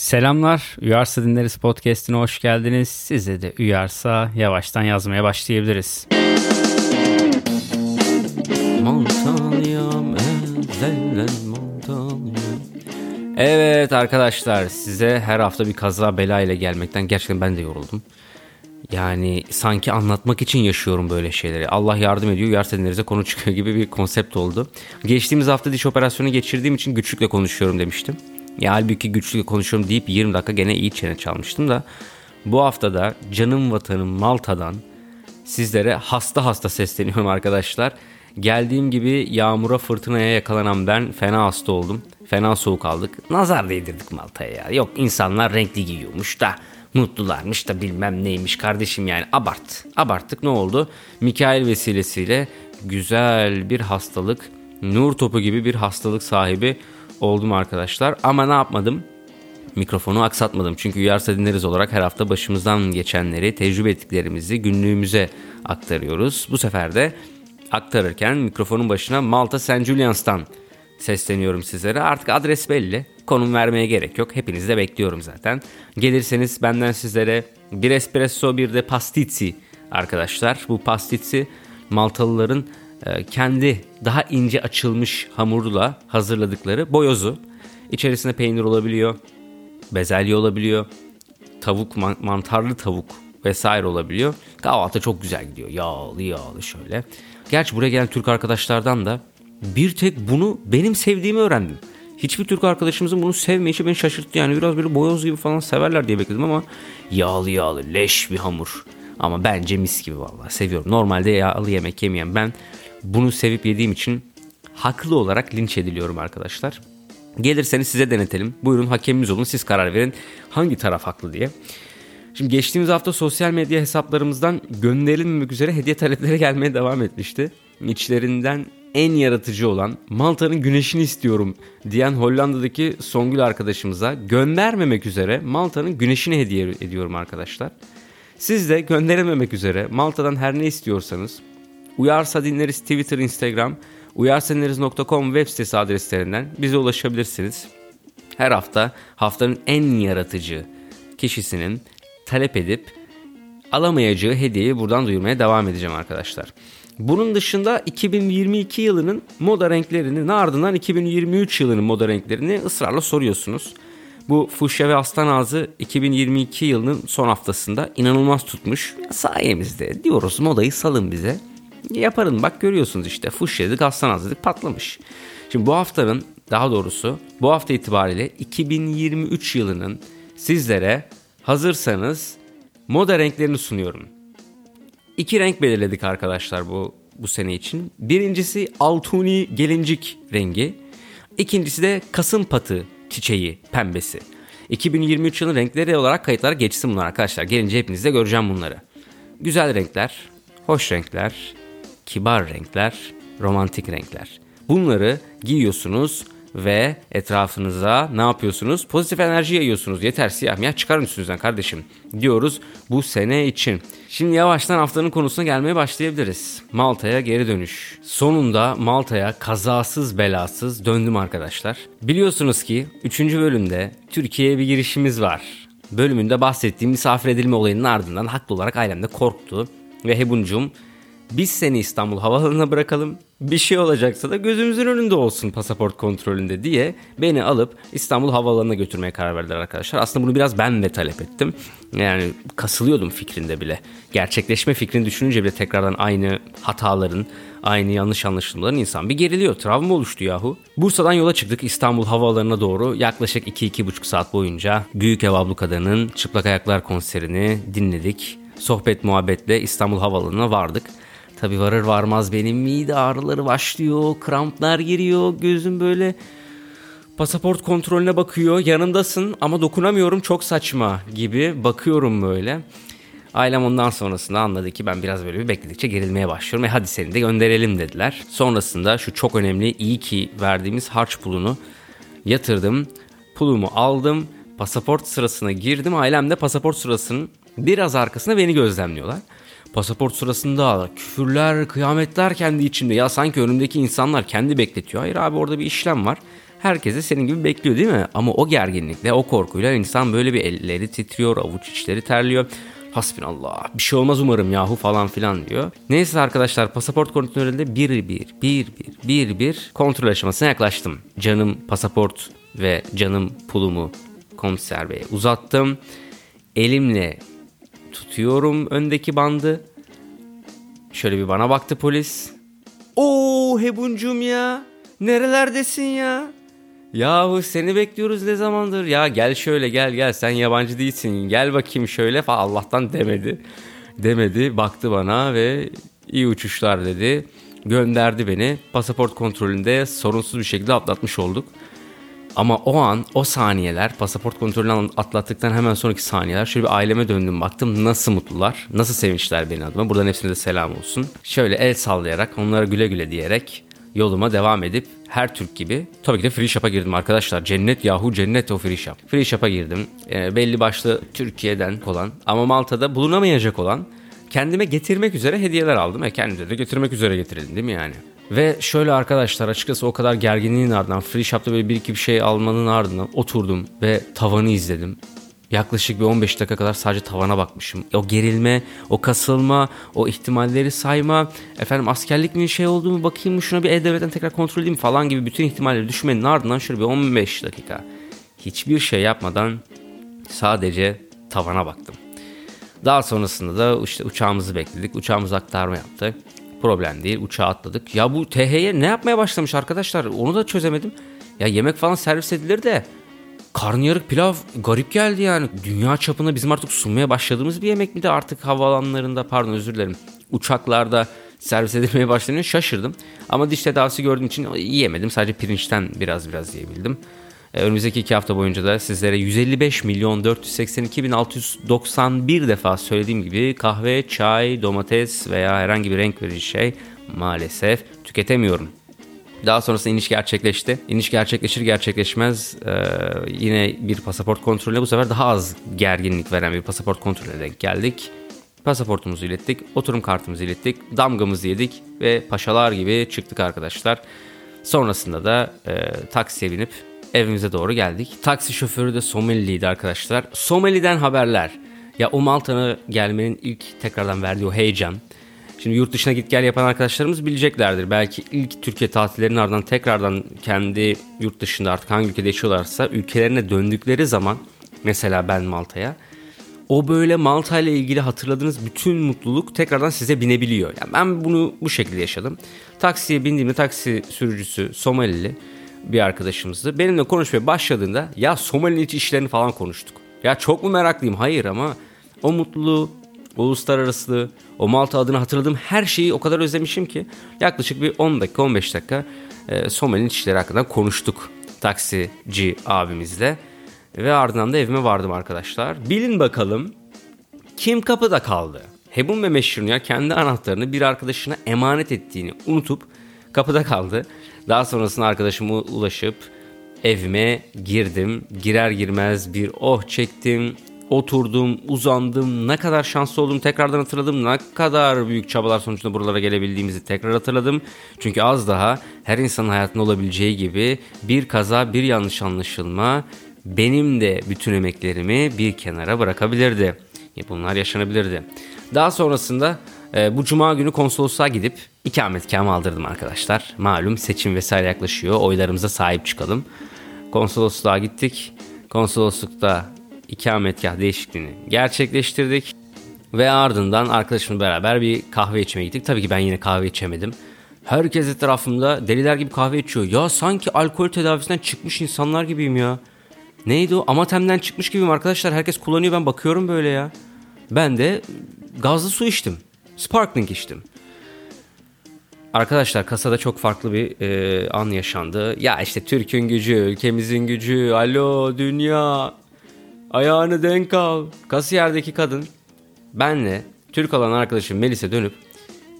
Selamlar. Uyarsa Dinleriz Podcast'ine hoş geldiniz. Size de uyarsa yavaştan yazmaya başlayabiliriz. Evet arkadaşlar size her hafta bir kaza bela ile gelmekten gerçekten ben de yoruldum. Yani sanki anlatmak için yaşıyorum böyle şeyleri. Allah yardım ediyor, uyarsa dinlerize konu çıkıyor gibi bir konsept oldu. Geçtiğimiz hafta diş operasyonu geçirdiğim için güçlükle konuşuyorum demiştim. Ya halbuki güçlükle konuşuyorum deyip 20 dakika gene iyi çene çalmıştım da. Bu haftada canım vatanım Malta'dan sizlere hasta hasta sesleniyorum arkadaşlar. Geldiğim gibi yağmura fırtınaya yakalanan ben fena hasta oldum. Fena soğuk aldık. Nazar değdirdik Malta'ya ya. Yok insanlar renkli giyiyormuş da mutlularmış da bilmem neymiş kardeşim yani abart. Abarttık ne oldu? Mikail vesilesiyle güzel bir hastalık, nur topu gibi bir hastalık sahibi oldum arkadaşlar. Ama ne yapmadım? Mikrofonu aksatmadım. Çünkü Uyarsa Dinleriz olarak her hafta başımızdan geçenleri, tecrübe ettiklerimizi günlüğümüze aktarıyoruz. Bu sefer de aktarırken mikrofonun başına Malta St. Julian's'tan sesleniyorum sizlere. Artık adres belli. Konum vermeye gerek yok. Hepinizi de bekliyorum zaten. Gelirseniz benden sizlere bir espresso bir de pastizzi arkadaşlar. Bu pastizzi Maltalıların kendi daha ince açılmış hamurla hazırladıkları boyozu. İçerisinde peynir olabiliyor, bezelye olabiliyor, tavuk, mantarlı tavuk vesaire olabiliyor. Kahvaltı çok güzel gidiyor. Yağlı yağlı şöyle. Gerçi buraya gelen Türk arkadaşlardan da bir tek bunu benim sevdiğimi öğrendim. Hiçbir Türk arkadaşımızın bunu sevmeyişi beni şaşırttı. Yani biraz böyle boyoz gibi falan severler diye bekledim ama yağlı yağlı leş bir hamur. Ama bence mis gibi vallahi seviyorum. Normalde yağlı yemek yemeyen ben bunu sevip yediğim için haklı olarak linç ediliyorum arkadaşlar. Gelirseniz size denetelim. Buyurun hakemimiz olun siz karar verin hangi taraf haklı diye. Şimdi geçtiğimiz hafta sosyal medya hesaplarımızdan gönderilmemek üzere hediye talepleri gelmeye devam etmişti. İçlerinden en yaratıcı olan Malta'nın güneşini istiyorum diyen Hollanda'daki Songül arkadaşımıza göndermemek üzere Malta'nın güneşini hediye ediyorum arkadaşlar. Siz de gönderememek üzere Malta'dan her ne istiyorsanız Uyarsa Dinleriz Twitter, Instagram, uyarsadinleriz.com web sitesi adreslerinden bize ulaşabilirsiniz. Her hafta haftanın en yaratıcı kişisinin talep edip alamayacağı hediyeyi buradan duyurmaya devam edeceğim arkadaşlar. Bunun dışında 2022 yılının moda renklerini ardından 2023 yılının moda renklerini ısrarla soruyorsunuz. Bu fuşya ve aslan ağzı 2022 yılının son haftasında inanılmaz tutmuş. Sayemizde diyoruz modayı salın bize. Yaparın bak görüyorsunuz işte fuşya dedik aslan ağzı dedik patlamış. Şimdi bu haftanın daha doğrusu bu hafta itibariyle 2023 yılının sizlere hazırsanız moda renklerini sunuyorum. İki renk belirledik arkadaşlar bu bu sene için. Birincisi altuni gelincik rengi. İkincisi de kasım patı çiçeği pembesi. 2023 yılının renkleri olarak kayıtlara geçsin bunlar arkadaşlar. Gelince hepiniz de göreceğim bunları. Güzel renkler, hoş renkler, kibar renkler, romantik renkler. Bunları giyiyorsunuz ve etrafınıza ne yapıyorsunuz? Pozitif enerji yayıyorsunuz. Yeter siyah miyah çıkarın üstünüzden kardeşim diyoruz bu sene için. Şimdi yavaştan haftanın konusuna gelmeye başlayabiliriz. Malta'ya geri dönüş. Sonunda Malta'ya kazasız belasız döndüm arkadaşlar. Biliyorsunuz ki 3. bölümde Türkiye'ye bir girişimiz var. Bölümünde bahsettiğim misafir edilme olayının ardından haklı olarak ailemde korktu. Ve Hebuncum biz seni İstanbul Havaalanı'na bırakalım. Bir şey olacaksa da gözümüzün önünde olsun pasaport kontrolünde diye beni alıp İstanbul Havaalanı'na götürmeye karar verdiler arkadaşlar. Aslında bunu biraz ben de talep ettim. Yani kasılıyordum fikrinde bile. Gerçekleşme fikrini düşününce bile tekrardan aynı hataların, aynı yanlış anlaşılmaların insan bir geriliyor. Travma oluştu yahu. Bursa'dan yola çıktık İstanbul Havaalanı'na doğru yaklaşık 2-2,5 saat boyunca Büyük Ev Ablukada'nın Çıplak Ayaklar konserini dinledik. Sohbet muhabbetle İstanbul Havaalanı'na vardık. Tabi varır varmaz benim mide ağrıları başlıyor, kramplar giriyor, gözüm böyle pasaport kontrolüne bakıyor. Yanındasın ama dokunamıyorum çok saçma gibi bakıyorum böyle. Ailem ondan sonrasında anladı ki ben biraz böyle bir bekledikçe gerilmeye başlıyorum. E hadi seni de gönderelim dediler. Sonrasında şu çok önemli iyi ki verdiğimiz harç pulunu yatırdım. Pulumu aldım. Pasaport sırasına girdim. Ailem de pasaport sırasının biraz arkasında beni gözlemliyorlar. Pasaport sırasında küfürler, kıyametler kendi içinde. Ya sanki önümdeki insanlar kendi bekletiyor. Hayır abi orada bir işlem var. Herkese senin gibi bekliyor değil mi? Ama o gerginlikle, o korkuyla insan böyle bir elleri titriyor, avuç içleri terliyor. Hasbinallah bir şey olmaz umarım yahu falan filan diyor. Neyse arkadaşlar pasaport kontrolünde bir bir bir bir bir bir kontrol aşamasına yaklaştım. Canım pasaport ve canım pulumu komiser beye uzattım. Elimle tutuyorum öndeki bandı. Şöyle bir bana baktı polis. Oo Hebuncum ya. Nerelerdesin ya? Yahu seni bekliyoruz ne zamandır ya gel şöyle gel gel sen yabancı değilsin gel bakayım şöyle falan Allah'tan demedi. Demedi baktı bana ve iyi uçuşlar dedi. Gönderdi beni pasaport kontrolünde sorunsuz bir şekilde atlatmış olduk. Ama o an o saniyeler pasaport kontrolünü atlattıktan hemen sonraki saniyeler şöyle bir aileme döndüm baktım nasıl mutlular nasıl sevinçler benim adıma buradan hepsine de selam olsun. Şöyle el sallayarak onlara güle güle diyerek yoluma devam edip her Türk gibi tabii ki de free shop'a girdim arkadaşlar. Cennet yahu cennet o free shop. Free shop'a girdim. E, belli başlı Türkiye'den olan ama Malta'da bulunamayacak olan kendime getirmek üzere hediyeler aldım. E kendime de getirmek üzere getirildim değil mi yani? Ve şöyle arkadaşlar açıkçası o kadar gerginliğin ardından Free Shop'ta böyle bir iki bir şey almanın ardından oturdum ve tavanı izledim. Yaklaşık bir 15 dakika kadar sadece tavana bakmışım. O gerilme, o kasılma, o ihtimalleri sayma, efendim askerlik mi şey oldu bakayım mı şuna bir E-Devlet'ten tekrar kontrol edeyim falan gibi bütün ihtimalleri düşünmenin ardından şöyle bir 15 dakika hiçbir şey yapmadan sadece tavana baktım. Daha sonrasında da işte uçağımızı bekledik. Uçağımız aktarma yaptı. Problem değil uçağa atladık. Ya bu TH'ye ne yapmaya başlamış arkadaşlar onu da çözemedim. Ya yemek falan servis edilir de karnıyarık pilav garip geldi yani. Dünya çapında bizim artık sunmaya başladığımız bir yemek mi de artık havaalanlarında pardon özür dilerim uçaklarda servis edilmeye başlanıyor şaşırdım. Ama diş tedavisi gördüğüm için yiyemedim. Sadece pirinçten biraz biraz yiyebildim. Ee, önümüzdeki iki hafta boyunca da sizlere 155 milyon 482 bin 691 defa söylediğim gibi kahve, çay, domates veya herhangi bir renk verici şey maalesef tüketemiyorum. Daha sonrasında iniş gerçekleşti. İniş gerçekleşir gerçekleşmez e, yine bir pasaport kontrolüne bu sefer daha az gerginlik veren bir pasaport kontrolüne denk geldik. Pasaportumuzu ilettik, oturum kartımızı ilettik, damgamızı yedik ve paşalar gibi çıktık arkadaşlar. Sonrasında da e, taksiye binip evimize doğru geldik. Taksi şoförü de Someliliydi arkadaşlar. Someli'den haberler. Ya o Malta'na gelmenin ilk tekrardan verdiği o heyecan. Şimdi yurt dışına git gel yapan arkadaşlarımız bileceklerdir. Belki ilk Türkiye tatillerinin ardından tekrardan kendi yurt dışında artık hangi ülkede yaşıyorlarsa ülkelerine döndükleri zaman mesela ben Malta'ya o böyle Malta ile ilgili hatırladığınız bütün mutluluk tekrardan size binebiliyor. Yani ben bunu bu şekilde yaşadım. Taksiye bindiğimde taksi sürücüsü Somalili bir arkadaşımızdı. Benimle konuşmaya başladığında ya Somali'nin iç işlerini falan konuştuk. Ya çok mu meraklıyım? Hayır ama o mutluluğu, uluslararası, o Malta adını hatırladığım her şeyi o kadar özlemişim ki yaklaşık bir 10 dakika 15 dakika e, Somali'nin iç işleri hakkında konuştuk taksici abimizle. Ve ardından da evime vardım arkadaşlar. Bilin bakalım kim kapıda kaldı? Hebun ve Meşhur'un ya kendi anahtarını bir arkadaşına emanet ettiğini unutup kapıda kaldı. Daha sonrasında arkadaşıma ulaşıp evime girdim. Girer girmez bir oh çektim. Oturdum, uzandım. Ne kadar şanslı oldum tekrardan hatırladım. Ne kadar büyük çabalar sonucunda buralara gelebildiğimizi tekrar hatırladım. Çünkü az daha her insanın hayatında olabileceği gibi bir kaza, bir yanlış anlaşılma benim de bütün emeklerimi bir kenara bırakabilirdi. Bunlar yaşanabilirdi. Daha sonrasında e, bu cuma günü konsolosluğa gidip ikametgahımı aldırdım arkadaşlar. Malum seçim vesaire yaklaşıyor. Oylarımıza sahip çıkalım. Konsolosluğa gittik. Konsoloslukta ikametgah değişikliğini gerçekleştirdik. Ve ardından arkadaşımla beraber bir kahve içmeye gittik. Tabii ki ben yine kahve içemedim. Herkes etrafımda deliler gibi kahve içiyor. Ya sanki alkol tedavisinden çıkmış insanlar gibiyim ya. Neydi o? Amatem'den çıkmış gibiyim arkadaşlar. Herkes kullanıyor ben bakıyorum böyle ya. Ben de gazlı su içtim. Sparkling içtim. Arkadaşlar kasada çok farklı bir e, an yaşandı. Ya işte Türk'ün gücü, ülkemizin gücü, alo dünya, ayağını denk al. Kasiyerdeki kadın benle Türk olan arkadaşım Melis'e dönüp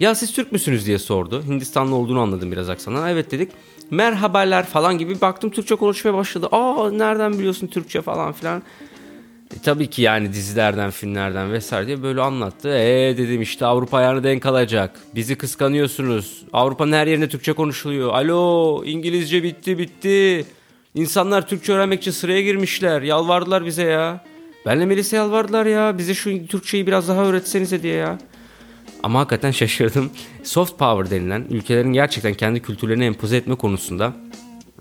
ya siz Türk müsünüz diye sordu. Hindistanlı olduğunu anladım biraz aksandan. Evet dedik. Merhabalar falan gibi baktım Türkçe konuşmaya başladı. Aa nereden biliyorsun Türkçe falan filan. E, tabii ki yani dizilerden, filmlerden vesaire diye böyle anlattı. Eee dedim işte Avrupa ayağını denk alacak. Bizi kıskanıyorsunuz. Avrupa'nın her yerinde Türkçe konuşuluyor. Alo İngilizce bitti bitti. İnsanlar Türkçe öğrenmek için sıraya girmişler. Yalvardılar bize ya. Benle Melis'e yalvardılar ya. Bize şu Türkçeyi biraz daha öğretsenize diye ya. Ama hakikaten şaşırdım. Soft power denilen ülkelerin gerçekten kendi kültürlerini empoze etme konusunda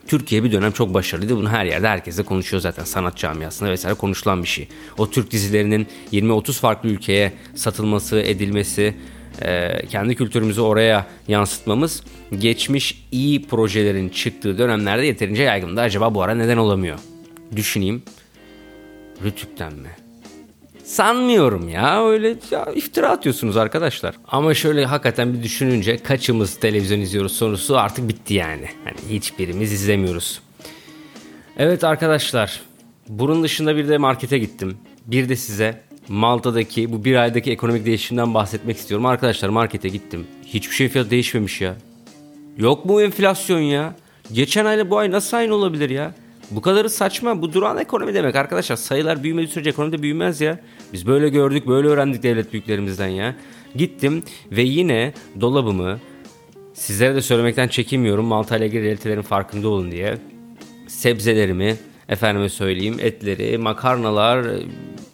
Türkiye bir dönem çok başarılıydı. Bunu her yerde herkese konuşuyor zaten sanat camiasında vesaire konuşulan bir şey. O Türk dizilerinin 20-30 farklı ülkeye satılması, edilmesi, e, kendi kültürümüzü oraya yansıtmamız geçmiş iyi projelerin çıktığı dönemlerde yeterince yaygındı. Acaba bu ara neden olamıyor? Düşüneyim. Rütük'ten mi? Sanmıyorum ya öyle ya, iftira atıyorsunuz arkadaşlar. Ama şöyle hakikaten bir düşününce kaçımız televizyon izliyoruz sorusu artık bitti yani. Hani hiçbirimiz izlemiyoruz. Evet arkadaşlar bunun dışında bir de markete gittim. Bir de size Malta'daki bu bir aydaki ekonomik değişimden bahsetmek istiyorum. Arkadaşlar markete gittim. Hiçbir şey fiyat değişmemiş ya. Yok mu enflasyon ya? Geçen ayla bu ay nasıl aynı olabilir ya? Bu kadarı saçma. Bu duran ekonomi demek arkadaşlar. Sayılar büyümediği sürece ekonomi de büyümez ya. Biz böyle gördük, böyle öğrendik devlet büyüklerimizden ya. Gittim ve yine dolabımı sizlere de söylemekten çekinmiyorum. Malta ile ilgili realitelerin farkında olun diye. Sebzelerimi, efendime söyleyeyim etleri, makarnalar,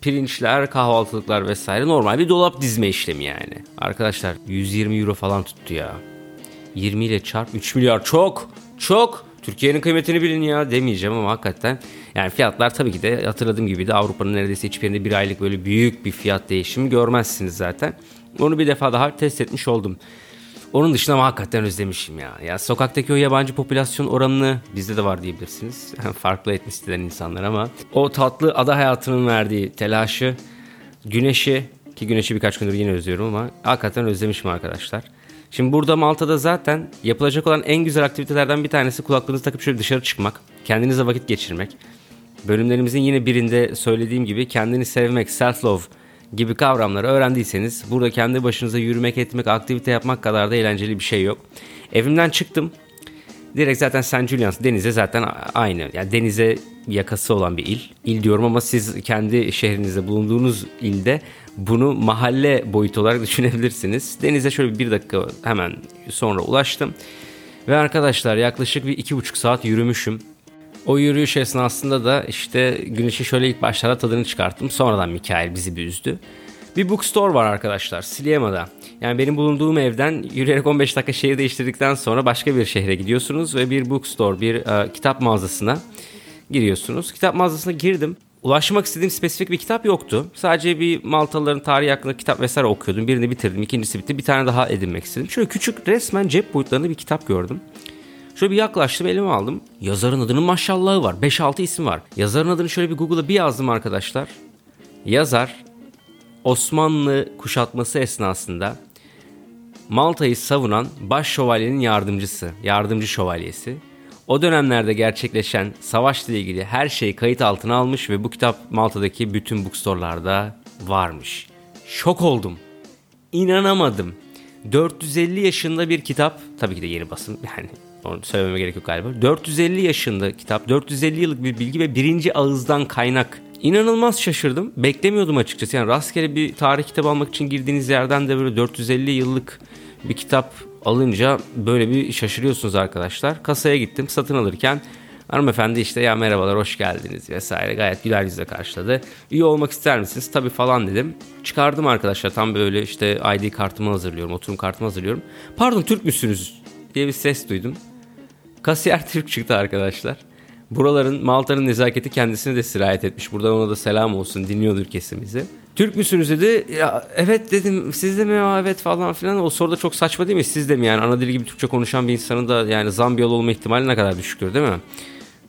pirinçler, kahvaltılıklar vesaire normal bir dolap dizme işlemi yani. Arkadaşlar 120 euro falan tuttu ya. 20 ile çarp 3 milyar çok çok. Türkiye'nin kıymetini bilin ya demeyeceğim ama hakikaten yani fiyatlar tabii ki de hatırladığım gibi de Avrupa'nın neredeyse hiçbir yerinde bir aylık böyle büyük bir fiyat değişimi görmezsiniz zaten. Onu bir defa daha test etmiş oldum. Onun dışında hakikaten özlemişim ya. Ya sokaktaki o yabancı popülasyon oranını bizde de var diyebilirsiniz. Farklı etnisiteden insanlar ama o tatlı ada hayatının verdiği telaşı, güneşi ki güneşi birkaç gündür yine özlüyorum ama hakikaten özlemişim arkadaşlar. Şimdi burada Malta'da zaten yapılacak olan en güzel aktivitelerden bir tanesi kulaklığınızı takıp şöyle dışarı çıkmak, kendinize vakit geçirmek. Bölümlerimizin yine birinde söylediğim gibi kendini sevmek, self-love gibi kavramları öğrendiyseniz burada kendi başınıza yürümek, etmek, aktivite yapmak kadar da eğlenceli bir şey yok. Evimden çıktım. Direkt zaten St. Julian's denize zaten aynı. Yani denize yakası olan bir il. İl diyorum ama siz kendi şehrinizde bulunduğunuz ilde bunu mahalle boyutu olarak düşünebilirsiniz. Denize şöyle bir dakika hemen sonra ulaştım. Ve arkadaşlar yaklaşık bir iki buçuk saat yürümüşüm. O yürüyüş esnasında da işte güneşi şöyle ilk başlarda tadını çıkarttım. Sonradan Mikael bizi bir üzdü. Bir bookstore var arkadaşlar Sliema'da. Yani benim bulunduğum evden yürüyerek 15 dakika şehir değiştirdikten sonra başka bir şehre gidiyorsunuz ve bir bookstore, bir uh, kitap mağazasına giriyorsunuz. Kitap mağazasına girdim. Ulaşmak istediğim spesifik bir kitap yoktu. Sadece bir Maltalıların tarihi hakkında kitap vesaire okuyordum. Birini bitirdim, ikincisi bitti. Bir tane daha edinmek istedim. Şöyle küçük resmen cep boyutlarında bir kitap gördüm. Şöyle bir yaklaştım elime aldım. Yazarın adının maşallahı var. 5-6 isim var. Yazarın adını şöyle bir Google'a bir yazdım arkadaşlar. Yazar Osmanlı kuşatması esnasında Malta'yı savunan baş şövalyenin yardımcısı, yardımcı şövalyesi. O dönemlerde gerçekleşen savaşla ilgili her şeyi kayıt altına almış ve bu kitap Malta'daki bütün bookstore'larda varmış. Şok oldum. İnanamadım. 450 yaşında bir kitap, tabii ki de yeni basım yani onu söylememe gerek yok galiba. 450 yaşında kitap, 450 yıllık bir bilgi ve birinci ağızdan kaynak. İnanılmaz şaşırdım. Beklemiyordum açıkçası. Yani rastgele bir tarih kitabı almak için girdiğiniz yerden de böyle 450 yıllık bir kitap alınca böyle bir şaşırıyorsunuz arkadaşlar. Kasaya gittim satın alırken hanımefendi işte ya merhabalar hoş geldiniz vesaire gayet güler yüzle karşıladı. İyi olmak ister misiniz? Tabii falan dedim. Çıkardım arkadaşlar tam böyle işte ID kartımı hazırlıyorum oturum kartımı hazırlıyorum. Pardon Türk müsünüz diye bir ses duydum. Kasiyer Türk çıktı arkadaşlar. Buraların Malta'nın nezaketi kendisine de sirayet etmiş. Buradan ona da selam olsun dinliyordur kesin bizi. Türk müsünüz dedi. Ya evet dedim siz de mi evet falan filan. O soruda çok saçma değil mi? Siz de mi yani ana dili gibi Türkçe konuşan bir insanın da yani Zambiyalı olma ihtimali ne kadar düşüktür değil mi?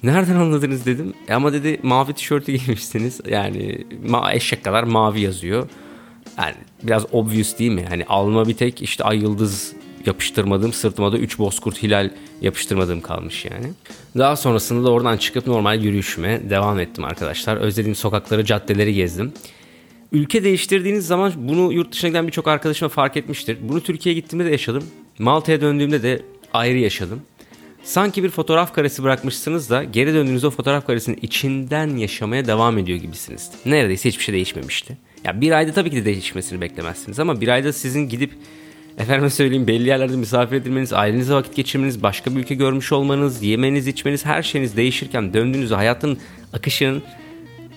Nereden anladınız dedim. E ama dedi mavi tişörtü giymişsiniz. Yani ma eşek kadar mavi yazıyor. Yani biraz obvious değil mi? Yani alma bir tek işte ay yıldız yapıştırmadığım sırtıma da 3 bozkurt hilal yapıştırmadığım kalmış yani. Daha sonrasında da oradan çıkıp normal yürüyüşüme devam ettim arkadaşlar. Özlediğim sokakları, caddeleri gezdim. Ülke değiştirdiğiniz zaman bunu yurt dışına giden birçok arkadaşıma fark etmiştir. Bunu Türkiye'ye gittiğimde de yaşadım. Malta'ya döndüğümde de ayrı yaşadım. Sanki bir fotoğraf karesi bırakmışsınız da geri döndüğünüzde o fotoğraf karesinin içinden yaşamaya devam ediyor gibisiniz. Neredeyse hiçbir şey değişmemişti. Ya bir ayda tabii ki de değişmesini beklemezsiniz ama bir ayda sizin gidip Efendime söyleyeyim belli yerlerde misafir edilmeniz, ailenizle vakit geçirmeniz, başka bir ülke görmüş olmanız, yemeniz, içmeniz her şeyiniz değişirken döndüğünüzde hayatın akışının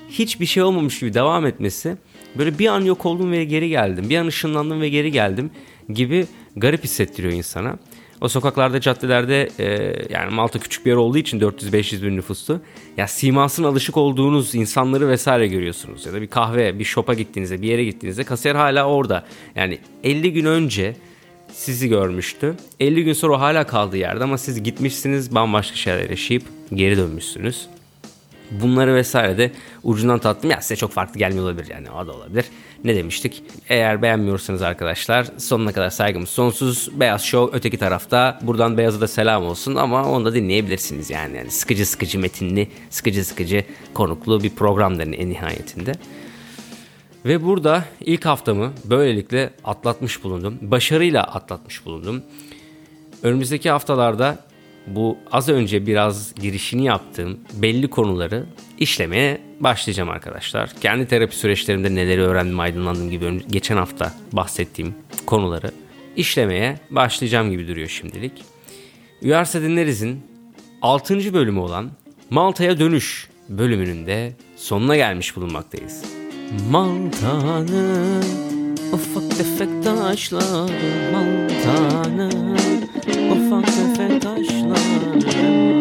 hiçbir şey olmamış gibi devam etmesi böyle bir an yok oldum ve geri geldim. Bir an ışınlandım ve geri geldim gibi garip hissettiriyor insana. O sokaklarda, caddelerde e, yani Malta küçük bir yer olduğu için 400-500 bin nüfuslu. Ya simasına alışık olduğunuz insanları vesaire görüyorsunuz. Ya da bir kahve, bir shop'a gittiğinizde, bir yere gittiğinizde kasiyer hala orada. Yani 50 gün önce sizi görmüştü. 50 gün sonra hala kaldığı yerde ama siz gitmişsiniz bambaşka şeyler yaşayıp geri dönmüşsünüz. Bunları vesaire de ucundan tattım. Ya size çok farklı gelmiyor olabilir yani o da olabilir. Ne demiştik? Eğer beğenmiyorsanız arkadaşlar sonuna kadar saygımız sonsuz. Beyaz Show öteki tarafta. Buradan Beyaz'a da selam olsun ama onu da dinleyebilirsiniz yani. yani sıkıcı sıkıcı metinli, sıkıcı sıkıcı konuklu bir programdır en nihayetinde. Ve burada ilk haftamı böylelikle atlatmış bulundum. Başarıyla atlatmış bulundum. Önümüzdeki haftalarda bu az önce biraz girişini yaptığım belli konuları işlemeye başlayacağım arkadaşlar. Kendi terapi süreçlerimde neleri öğrendim, aydınlandım gibi geçen hafta bahsettiğim konuları işlemeye başlayacağım gibi duruyor şimdilik. Üniversite Dinleriz'in 6. bölümü olan Malta'ya dönüş bölümünün de sonuna gelmiş bulunmaktayız. Malta'nın Ufak tefek taşlar mantanı Ufak tefek taşlar